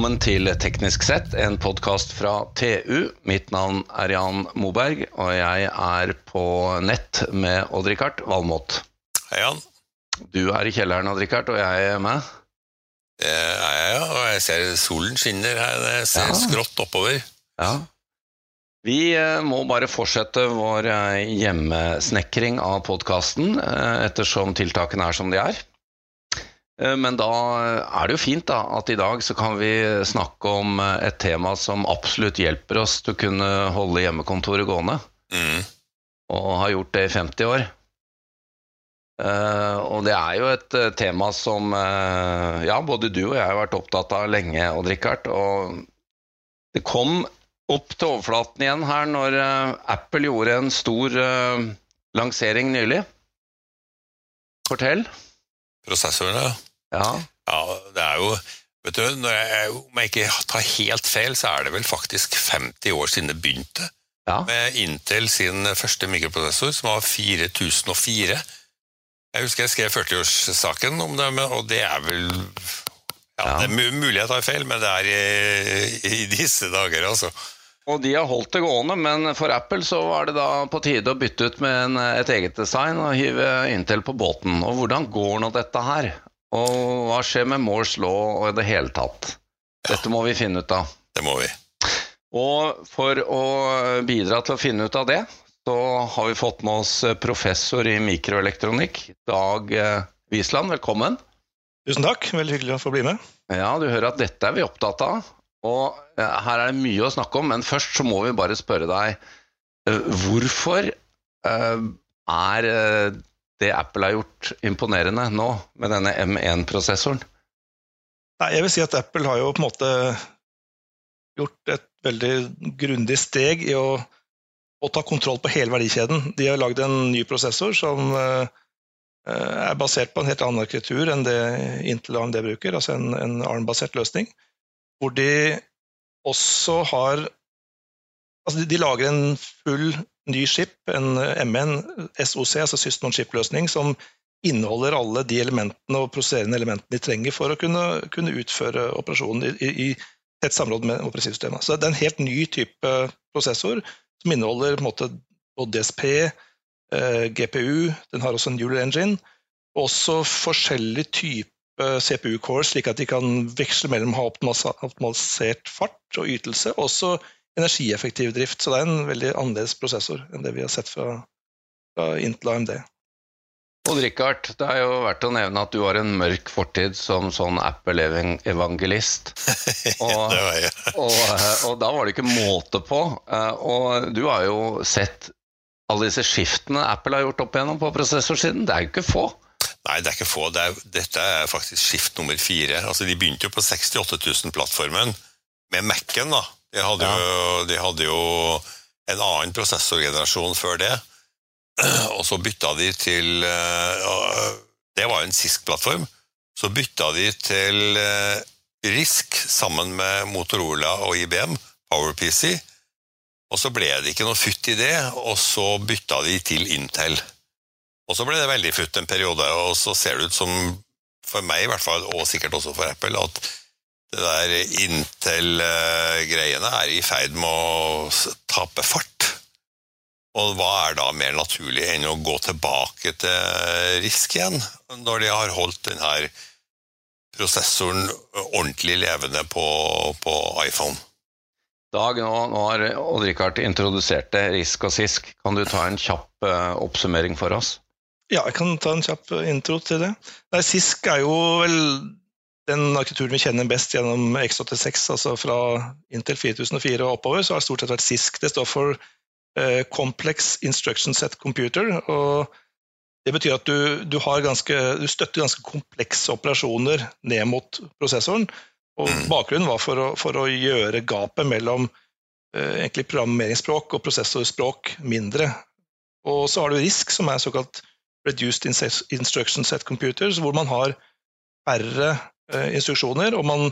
Velkommen til Teknisk sett, en podkast fra TU. Mitt navn er Jan Moberg, og jeg er på nett med Odd-Rikard Valmot. Hei, Jan. Du er i kjelleren, Odd-Rikard, og jeg er med. Det er jeg, ja. Og jeg ser solen skinner her. Det ser Ja. skrått oppover. Ja. Vi eh, må bare fortsette vår eh, hjemmesnekring av podkasten, ettersom tiltakene er som de er. Eh, Men da er det jo fint da, at i dag så kan vi snakke om eh, et tema som absolutt hjelper oss til å kunne holde hjemmekontoret gående. Mm. og har gjort det i 50 år. Eh, og det er jo et tema som ja, både du og jeg har vært opptatt av lenge, Odd Rikard. Og det kom opp til overflaten igjen her når Apple gjorde en stor lansering nylig. Fortell. Prosessoren, ja. Ja. ja. Det er jo Vet du, når jeg, Om jeg ikke tar helt feil, så er det vel faktisk 50 år siden det begynte. ja. Med Intel sin første mikroprosessor, som var 4004. Jeg husker jeg skrev 40-årssaken om det, og det er vel ja, Ja. Det er mulig jeg tar feil, men det er i, i disse dager, altså. Og de har holdt det gående, men for Apple så var det da på tide å bytte ut med en, et eget design og hive Intel på båten. Og hvordan går nå dette her? Og hva skjer med Moores law og i det hele tatt? Dette må vi finne ut av. Det må vi. Og for å bidra til å finne ut av det, så har vi fått med oss professor i mikroelektronikk, Dag eh, Wiesland. Velkommen. Tusen takk, veldig hyggelig å få bli med. Ja, du hører at dette er vi opptatt av. Og eh, her er det mye å snakke om, men først så må vi bare spørre deg eh, Hvorfor eh, er eh, det Apple har gjort, imponerende nå med denne M1-prosessoren? Nei, jeg vil si at Apple har jo på en måte gjort et veldig grundig steg i å, å ta kontroll på hele verdikjeden. De har lagd en ny prosessor som uh, er basert på en helt annen arkitektur enn det Intel og AMD bruker, altså en, en ARM-basert løsning, hvor de også har Altså, de, de lager en full ny chip, en M1 SOC, altså System on Chip-løsning, som inneholder alle de elementene og prosesserende elementene de trenger for å kunne, kunne utføre operasjonen i, i, tett samråd med operativsystemet. Så det er en helt ny type prosessor som inneholder måte, både DSP, eh, GPU, den har også en neural engine, og også forskjellig type CPU-cores, slik at de kan veksle mellom å ha optimalisert fart og ytelse, og også energieffektiv drift. Så det er en veldig annerledes prosessor enn det vi har sett fra, fra Intel AMD. Odd Rikard, det er jo verdt å nevne at du har en mørk fortid som sånn Apple-evangelist. Og, det var jeg. og, og da var det ikke måte på. Eh, Og du har jo sett alle disse skiftene Apple har gjort opp igjennom på prosessorsiden. Det er jo ikke få. Nei, det er ikke få. Det er, dette er faktisk skift nummer fire. Altså, de begynte jo på 68 000-plattformen med Mac-en. da. De hadde, jo, de hadde jo en annen prosessorgenerasjon før det. Og så bytta de til eh, Det var en SISK-plattform. Så bytta de til eh, RISK sammen med Motorola og IBM, PowerPC. Og så ble det ikke noe futt i det, og så bytta de til Intel. Og så ble det veldig futt en periode, og så ser det ut som, for meg i hvert fall, og sikkert også for Apple, at det der Intel-greiene er i ferd med å tape fart. Og hva er da mer naturlig enn å gå tilbake til RISK igjen, når de har holdt denne prosessoren ordentlig levende på, på iPhone? Dag, nå, nå har Odd Rikard introdusert det, RISK og SISK. Kan du ta en kjapp eh, oppsummering for oss? Ja, jeg kan ta en kjapp intro til det. Nei, SISK er jo vel den arkitekturen vi kjenner best gjennom X86, altså fra Intel 4004 og oppover, så har det stort sett vært SISK. Det står for eh, Complex Instruction Set Computer. og Det betyr at du, du, har ganske, du støtter ganske komplekse operasjoner ned mot prosessoren. og Mm. Bakgrunnen var for å, for å gjøre gapet mellom eh, egentlig programmeringsspråk og prosessorspråk mindre. Og så har du RISK, som er såkalt Reduced Instruction Set Computers, hvor man har færre instruksjoner, og man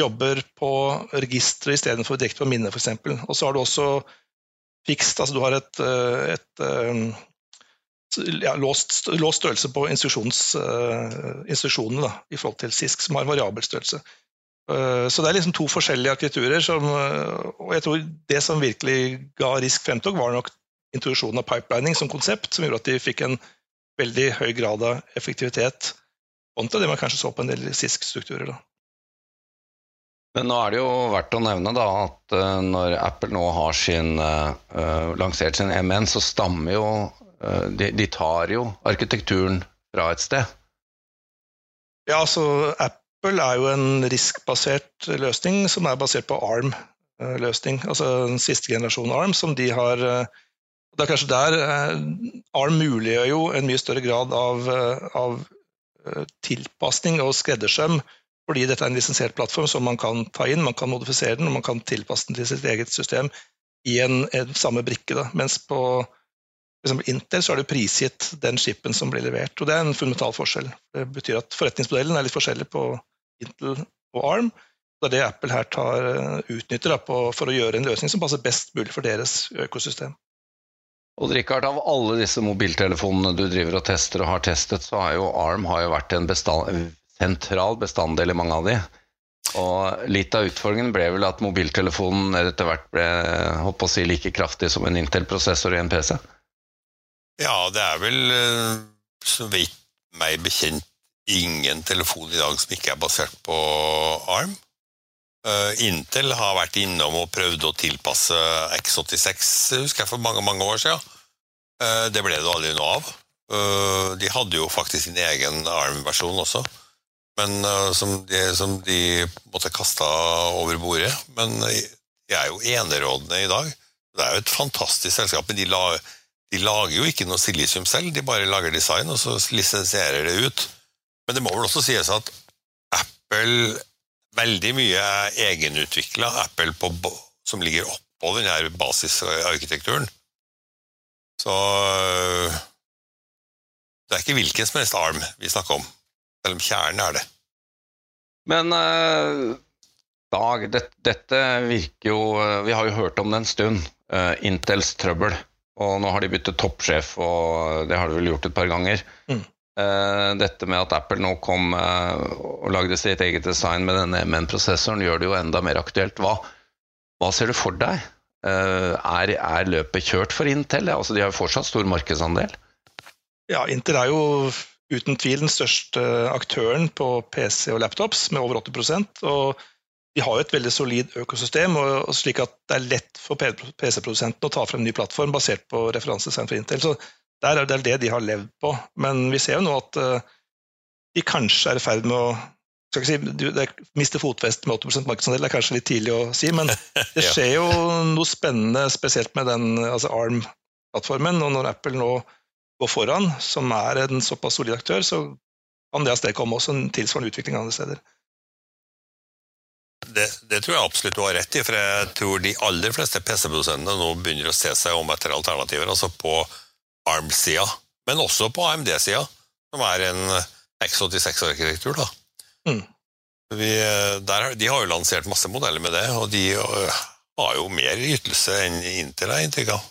jobber på registre istedenfor direkte på minnet, f.eks. Og så har du også fikst, altså du har et, eh, et eh, ja, låst, låst størrelse på eh, instruksjonene i forhold til SISK, som har variabel størrelse. Eh, så det er liksom to forskjellige arkitekturer. Som, eh, og jeg tror det som virkelig ga Risk fremtog, var nok introduksjonen av pipelining som konsept, som gjorde at de fikk en veldig høy grad av effektivitet kontra det man kanskje så på en del SISK-strukturer. Men nå er det jo verdt å nevne da, at uh, når Apple nå har sin, uh, lansert sin MN, så stammer jo uh, de, de, tar jo arkitekturen fra et sted. Ja, altså Apple er jo en riskbasert løsning som er basert på ARM-løsning. Altså den siste generasjonen ARM som de har Det er kanskje der ARM muliggjør jo en mye større grad av, av tilpasning og skreddersøm fordi dette er en lisensiert plattform som man kan ta inn, man kan modifisere den og man kan tilpasse den til sitt eget system i en, en samme brikke. Da. Mens på Intel så er det prisgitt den chipen som blir levert. og Det er en fundamental forskjell. Det betyr at Forretningsmodellen er litt forskjellig på Intel og ARM. Det er det Apple her tar, eh, utnytter da, på, for å gjøre en løsning som passer best mulig for deres økosystem. Og Rikard, Av alle disse mobiltelefonene du driver og tester og har testet, så har jo ARM har jo vært en bestand, sentral bestanddel i mange av de. Og litt av utfordringen ble vel at mobiltelefonen etter hvert ble håper å si, like kraftig som en Intel-prosessor i en PC? Ja, det er vel, eh, så vidt meg bekjent, ingen telefon i dag som ikke er basert på ARM. Uh, Intel har vært innom og prøvd å tilpasse X86 husker jeg for mange mange år siden. Uh, det ble det aldri noe av. Uh, de hadde jo faktisk sin egen ARM-versjon også men som, de, som de måtte kaste over bordet. Men de er jo enerådende i dag. Det er jo et fantastisk selskap, men de, la, de lager jo ikke noe silisium selv. De bare lager design, og så lisensierer det ut. Men det må vel også sies at Apple Veldig mye egenutvikla Apple på, som ligger oppå denne basisarkitekturen. Så det er ikke hvilken som helst arm vi snakker om. Selv om kjernen er det. Men uh, Dag, det, dette virker jo uh, Vi har jo hørt om det en stund. Uh, Intels trøbbel. Og nå har de byttet toppsjef, og det har de vel gjort et par ganger. Mm. Dette med at Apple nå kom og lagde sitt eget design med denne MN-prosessoren, gjør det jo enda mer aktuelt. Hva, hva ser du for deg? Er, er, løpet kjørt for Intel? Altså, de har jo fortsatt stor markedsandel. Ja, Intel er jo uten tvil den største aktøren på PC og laptops, med over 80% og de har jo et veldig solid økosystem, og slik at det er lett for PC-produsentene å ta frem ny plattform basert på referansedesign for Intel. Så der er det det de har levd på. Men vi ser jo nå at eh, de kanskje er i ferd med å skal ikke si, det Miste fotfestet med 80% markedsandel er kanskje litt tidlig å si, men det skjer jo noe spennende, spesielt med den altså ARM-plattformen. Og når Apple nå går foran, som er en såpass solid aktør, så kan det avstedkomme også en tilsvarende utvikling andre steder. Det, det, tror jeg absolutt du har rett i, for jeg tror de aller fleste PC-produsentene nå begynner å se seg om etter alternativer, altså på ARM-sida, men også på AMD-sida, som er en X86-arkitektur. da. Mm. Vi, der, de har jo lansert masse modeller med det, og de øh, har jo mer ytelse enn Intel, har inntrykk av.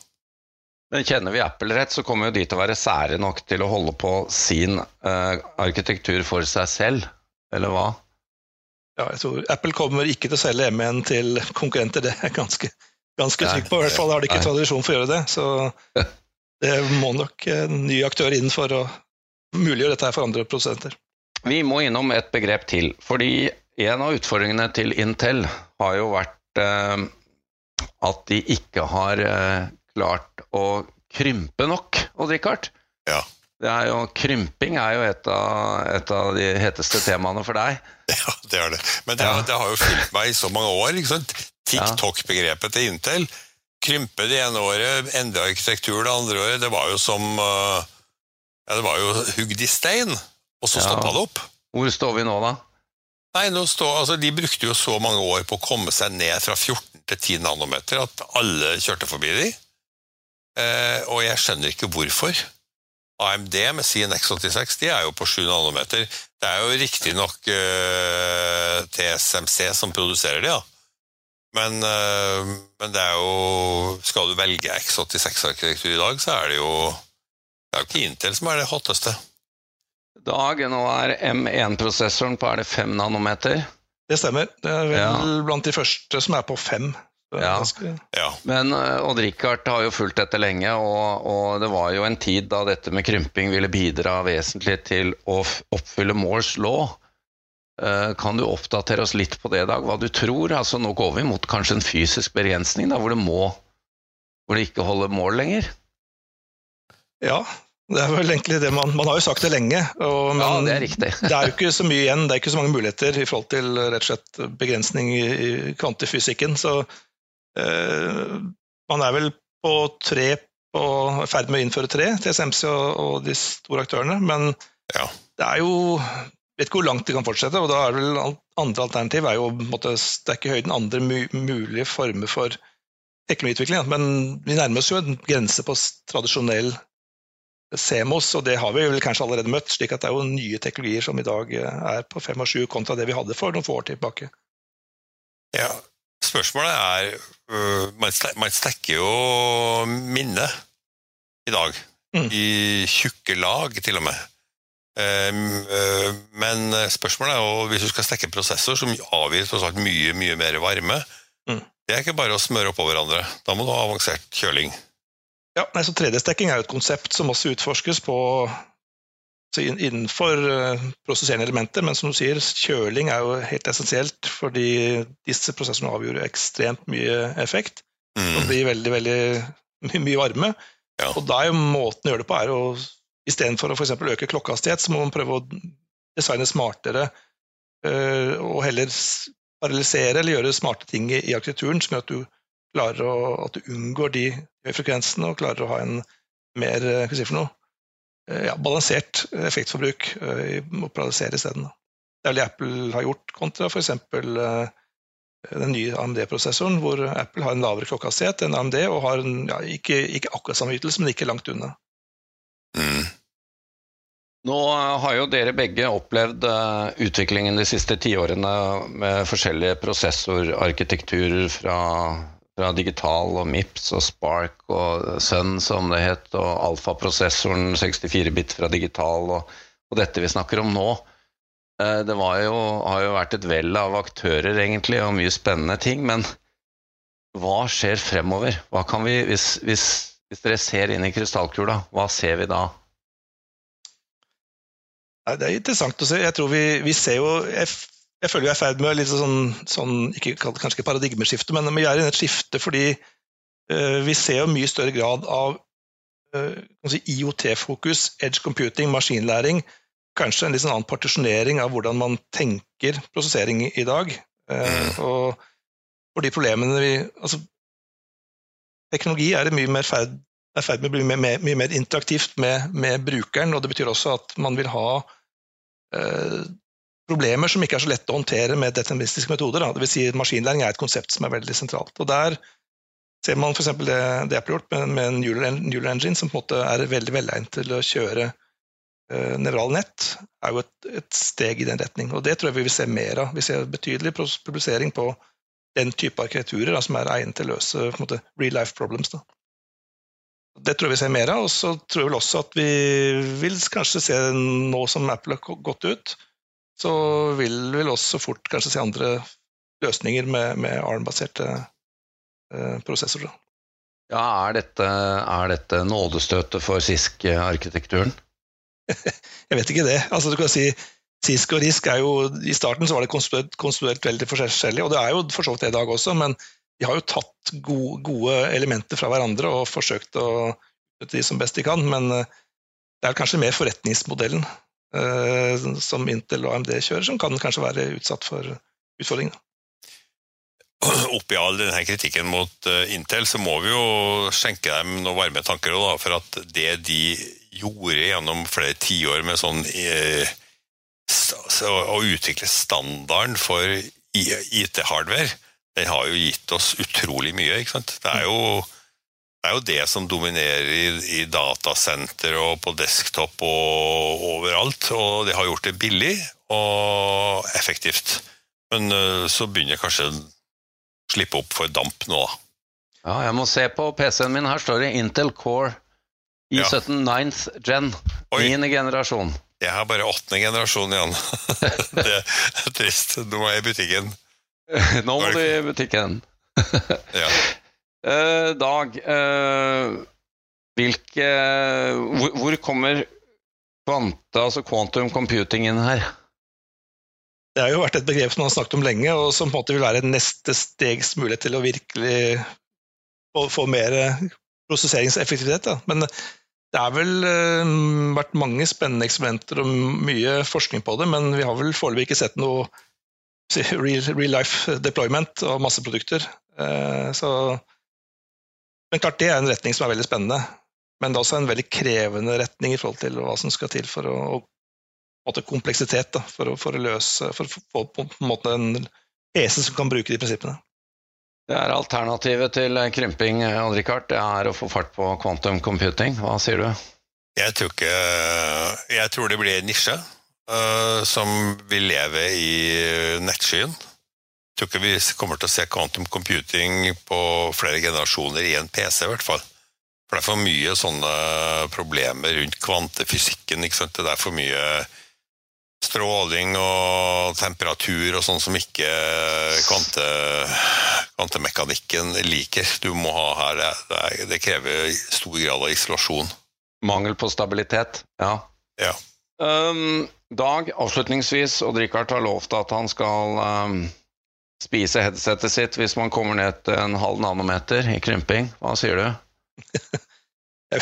Men kjenner vi Apple rett, så kommer jo de til å være sære nok til å holde på sin uh, arkitektur for seg selv, eller hva? Ja, jeg tror Apple kommer ikke til å selge M1 til konkurrenter, det er jeg ganske, ganske trygg på. I hvert fall har de ikke nei. tradisjon for å gjøre det. Så det må nok en ny aktør inn for å muliggjøre dette for andre produsenter. Vi må innom et begrep til, fordi en av utfordringene til Intel har jo vært eh, at de ikke har eh, klart å krympe nok, Odd-Rikard. Ja. Er jo, krymping er jo et av, et av, de heteste temaene for deg. Ja, det er det. Men det, ja. det har jo fulgt meg i så mange år. TikTok-begrepet til Intel. Krympe det ene året, endre arkitektur det andre året. Det var jo som uh, ja, Det var jo hugd i stein, og så stoppa det opp. Hvor står vi nå, da? Nei, nå står, altså, De brukte jo så mange år på å komme seg ned fra 14 til 10 nanometer at alle kjørte forbi de. Eh, og jeg skjønner ikke hvorfor. AMD med sin X86 de er jo på 7 nanometer. Det er jo riktignok eh, TSMC som produserer de, ja. Men, uh, men, det er jo Skal du velge X86-arkitektur i dag, så er det jo Det er jo ikke Intel som er det hotteste. Dag, nå er M1-prosessoren på er det 5 nanometer. Det stemmer. Det er vel Ja. blant de første som er på fem. Så det er Ja. Ja. Men eh, Odd Rikard har jo fulgt dette lenge, og, og det var jo en tid da dette med krymping ville bidra vesentlig til å oppfylle Moores law. Eh, Kan du oppdatere oss litt på det, Dag? Hva du tror? Altså Nå går vi mot kanskje en fysisk begrensning, da, hvor det må hvor det ikke holder mål lenger? Ja, det er vel egentlig det man Man har jo sagt det lenge. Og, men Ja, det er riktig. det er jo ikke så mye igjen. Det er ikke så mange muligheter i forhold til rett og slett begrensning i, i kvantefysikken. Så eh, man er vel på tre på i ferd med å innføre tre, TSMC og, og de store aktørene. Men Ja. det er jo vet ikke hvor langt de kan fortsette, og da er vel andre alternativ er jo å måtte Det ikke høyden andre mulige former for økonomiutvikling. men vi nærmer oss jo en grense på tradisjonell CMOS, og det har vi vel kanskje allerede møtt, slik at det er jo nye teknologier som i dag eh, er på 5 og 7 kontra det vi hadde for noen få år tilbake. Ja, spørsmålet er øh, Man, man jo minnet i dag. Mm. I tjukke lag, til og med. Ehm, øh, men spørsmålet er jo, hvis du skal stekke prosessor som avgir tross alt mye mye mer varme Mm. Det er ikke bare å smøre oppå hverandre. Da må du ha avansert kjøling. Ja, nei, så 3D-stekking er jo et konsept som også utforskes på så innenfor eh, prosesserende elementer, men som du sier, kjøling er jo helt essensielt, fordi disse prosessene avgjør ekstremt mye effekt. Mm. Og blir veldig, veldig my mye varme. Ja. Og da er jo måten å gjøre det på, er å istedenfor å f.eks. øke klokkehastighet, så må man prøve å designe smartere øh, og heller paralysere eller gjøre smarte ting i, arkitekturen som gjør at du klarer å, at du unngår de frekvensene og klarer å ha en mer øh, hva si for noe, øh, ja, balansert effektforbruk å paralysere isteden. Det er vel det Apple har gjort kontra f.eks. den nye AMD-prosessoren, hvor Apple har en lavere klokkehastighet enn AMD, og har en, ja, ikke, ikke akkurat samme ytelse, men ikke langt unna. Mm. Nå eh, har jo dere begge opplevd eh, utviklingen de siste tiårene med forskjellige prosessorarkitekturer fra, fra digital og MIPS og Spark og Sun, som det het, og alfaprosessoren 64-bit fra digital og, og dette vi snakker om nå. Eh, Det jo, har jo vært et vell av aktører, egentlig, og mye spennende ting. Men hva skjer fremover? Hva vi, hvis, hvis, hvis dere ser inn i krystallkula, hva ser vi da? Det er interessant å se. Jeg tror vi, vi ser jo Jeg, jeg føler vi er i ferd med litt sånn, sånn ikke, kanskje ikke paradigmeskifte, men vi er i et skifte fordi uh, vi ser jo mye større grad av uh, si IOT-fokus, edge computing, maskinlæring. Kanskje en litt sånn annen partisjonering av hvordan man tenker prosessering i, dag. Uh, og for de problemene vi altså, Teknologi er i mye mer ferd, er i ferd med å bli mye, mer- interaktivt med, med brukeren, og det betyr også at man vil ha problemer som ikke er så lette å håndtere med deterministiske metoder. Det vil si Maskinlæring er et konsept som er veldig sentralt. Og Der ser man f.eks. det, det Apple har gjort med, med en neural, engine, som på en måte er veldig velegnet til å kjøre uh, nevrale nett, er jo et, et steg i den retning. Og Det tror jeg vi vil se mer av. Vi ser betydelig publisering på den type arkitekturer da, som er egnet til å løse måte, real life problems. Da. Det tror jeg vi ser mer av. Og så tror jeg vel også at vi vil kanskje se, nå som Apple har gått ut, så vil vi også fort kanskje se andre løsninger med, med ARM-baserte eh, prosessorer. Ja, er dette, er dette nådestøtet for SISK-arkitekturen? Jeg vet ikke det. Altså, du kan si Sisk og Risk er jo, I starten så var det konstruert, konstruert veldig forskjellig, og det er jo for så vidt det i dag også, men de har jo tatt gode, gode elementer fra hverandre og forsøkt å utnytte de som best de kan. Men eh, det er kanskje mer forretningsmodellen eh, som Intel og AMD kjører, som kan kanskje være utsatt for utfordringene. Oppi all denne kritikken mot eh, Intel, så må vi jo skjenke dem noen varme tanker da, for at det de gjorde gjennom flere tiår med sånn eh, å utvikle standarden for IT-hardware, den har jo gitt oss utrolig mye. ikke sant? Det er jo det, er jo det som dominerer i, i datasenter og på desktop og overalt. Og det har gjort det billig og effektivt. Men eh, så begynner kanskje å slippe opp for damp nå. Ja, jeg må se på PC-en min. Her står det Intel Core i17 9th gen. Niende generasjon. Jeg har bare åttende generasjon igjen. det er trist. Nå er jeg i butikken. Nå må du i butikken. Ja. uh, Dag, uh, hvilke hvor, hvor kommer kvanta, altså quantum computing inn her? Det har jo vært et begrep som man har snakket om lenge, og som på en måte vil være neste stegs mulighet til å virkelig få, få mer prosesseringseffektivitet. Da. Men det har vel uh, vært mange spennende eksperimenter og mye forskning på det, men vi har vel foreløpig ikke sett noe real, real life deployment og masseprodukter. Eh, så Men klart det er en retning som er veldig spennende. Men det er også en veldig krevende retning i forhold til hva som skal til for å, måte kompleksitet da, for, å, for å løse For å få på en måte en PC som kan bruke de prinsippene. Det er alternativet til krymping, Odd-Rikard. Det er å få fart på quantum computing. Hva sier du? Jeg tror ikke Jeg tror det blir nisje uh, som vil leve i nettskyen. Jeg tror ikke vi kommer til å se quantum computing på flere generasjoner i en PC, i hvert fall. For det er for mye sånne problemer rundt kvantefysikken. ikke sant? Det er for mye stråling og temperatur og sånn som ikke kvante, kvantemekanikken liker. Du må ha her det, det, krever stor grad av isolasjon. Mangel på stabilitet, ja. ja. Um, Dag, avslutningsvis, og Richard har lovt at han skal um, spise headsetet sitt hvis man kommer ned til en halv nanometer i krymping. Hva sier du?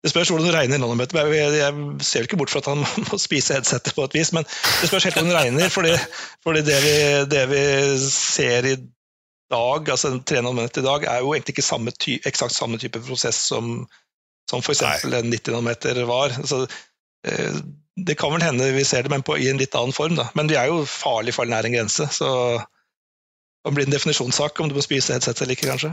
Det spørs hvordan du regner nanometer. Jeg, jeg ser ikke bort fra at han må spise headsetet på et vis, men det spørs helt hvordan du regner. fordi, fordi det, vi, det, vi, ser i dag, altså 3 nanometer i dag, er jo egentlig ikke samme ty, eksakt samme type prosess som, som f.eks. en 90 nanometer var. Så, eh, det kan vel hende vi ser det, men på, i en litt annen form. Da. Men vi er jo farlig for nær en grense, så det blir en definisjonssak om du må spise headsetet eller ikke, kanskje.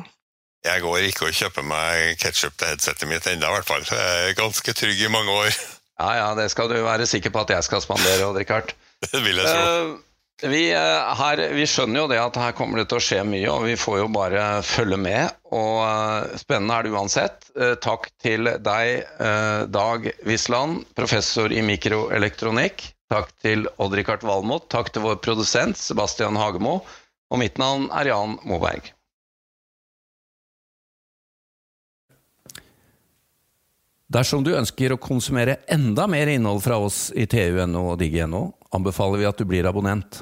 Jeg går ikke og kjøper meg ketsjup til headsetet mitt ennå, i hvert fall. Jeg er ganske trygg i mange år. Ja, ja, det skal du være sikker på at jeg skal spandere, Odd Rikard. Det vil jeg tro. Uh, vi, uh, her, vi, skjønner jo det at her kommer det til å skje mye, og vi får jo bare følge med. Og uh, spennende er det uansett. takk til deg, Dag Wisland, professor i mikroelektronikk. Takk til Odd-Rikard Valmot. Takk til vår produsent Sebastian Hagemo. Og mitt navn er Jan Moberg. Dersom du ønsker å konsumere enda mer innhold fra oss i TU.no og digg.no, anbefaler vi at du blir abonnent.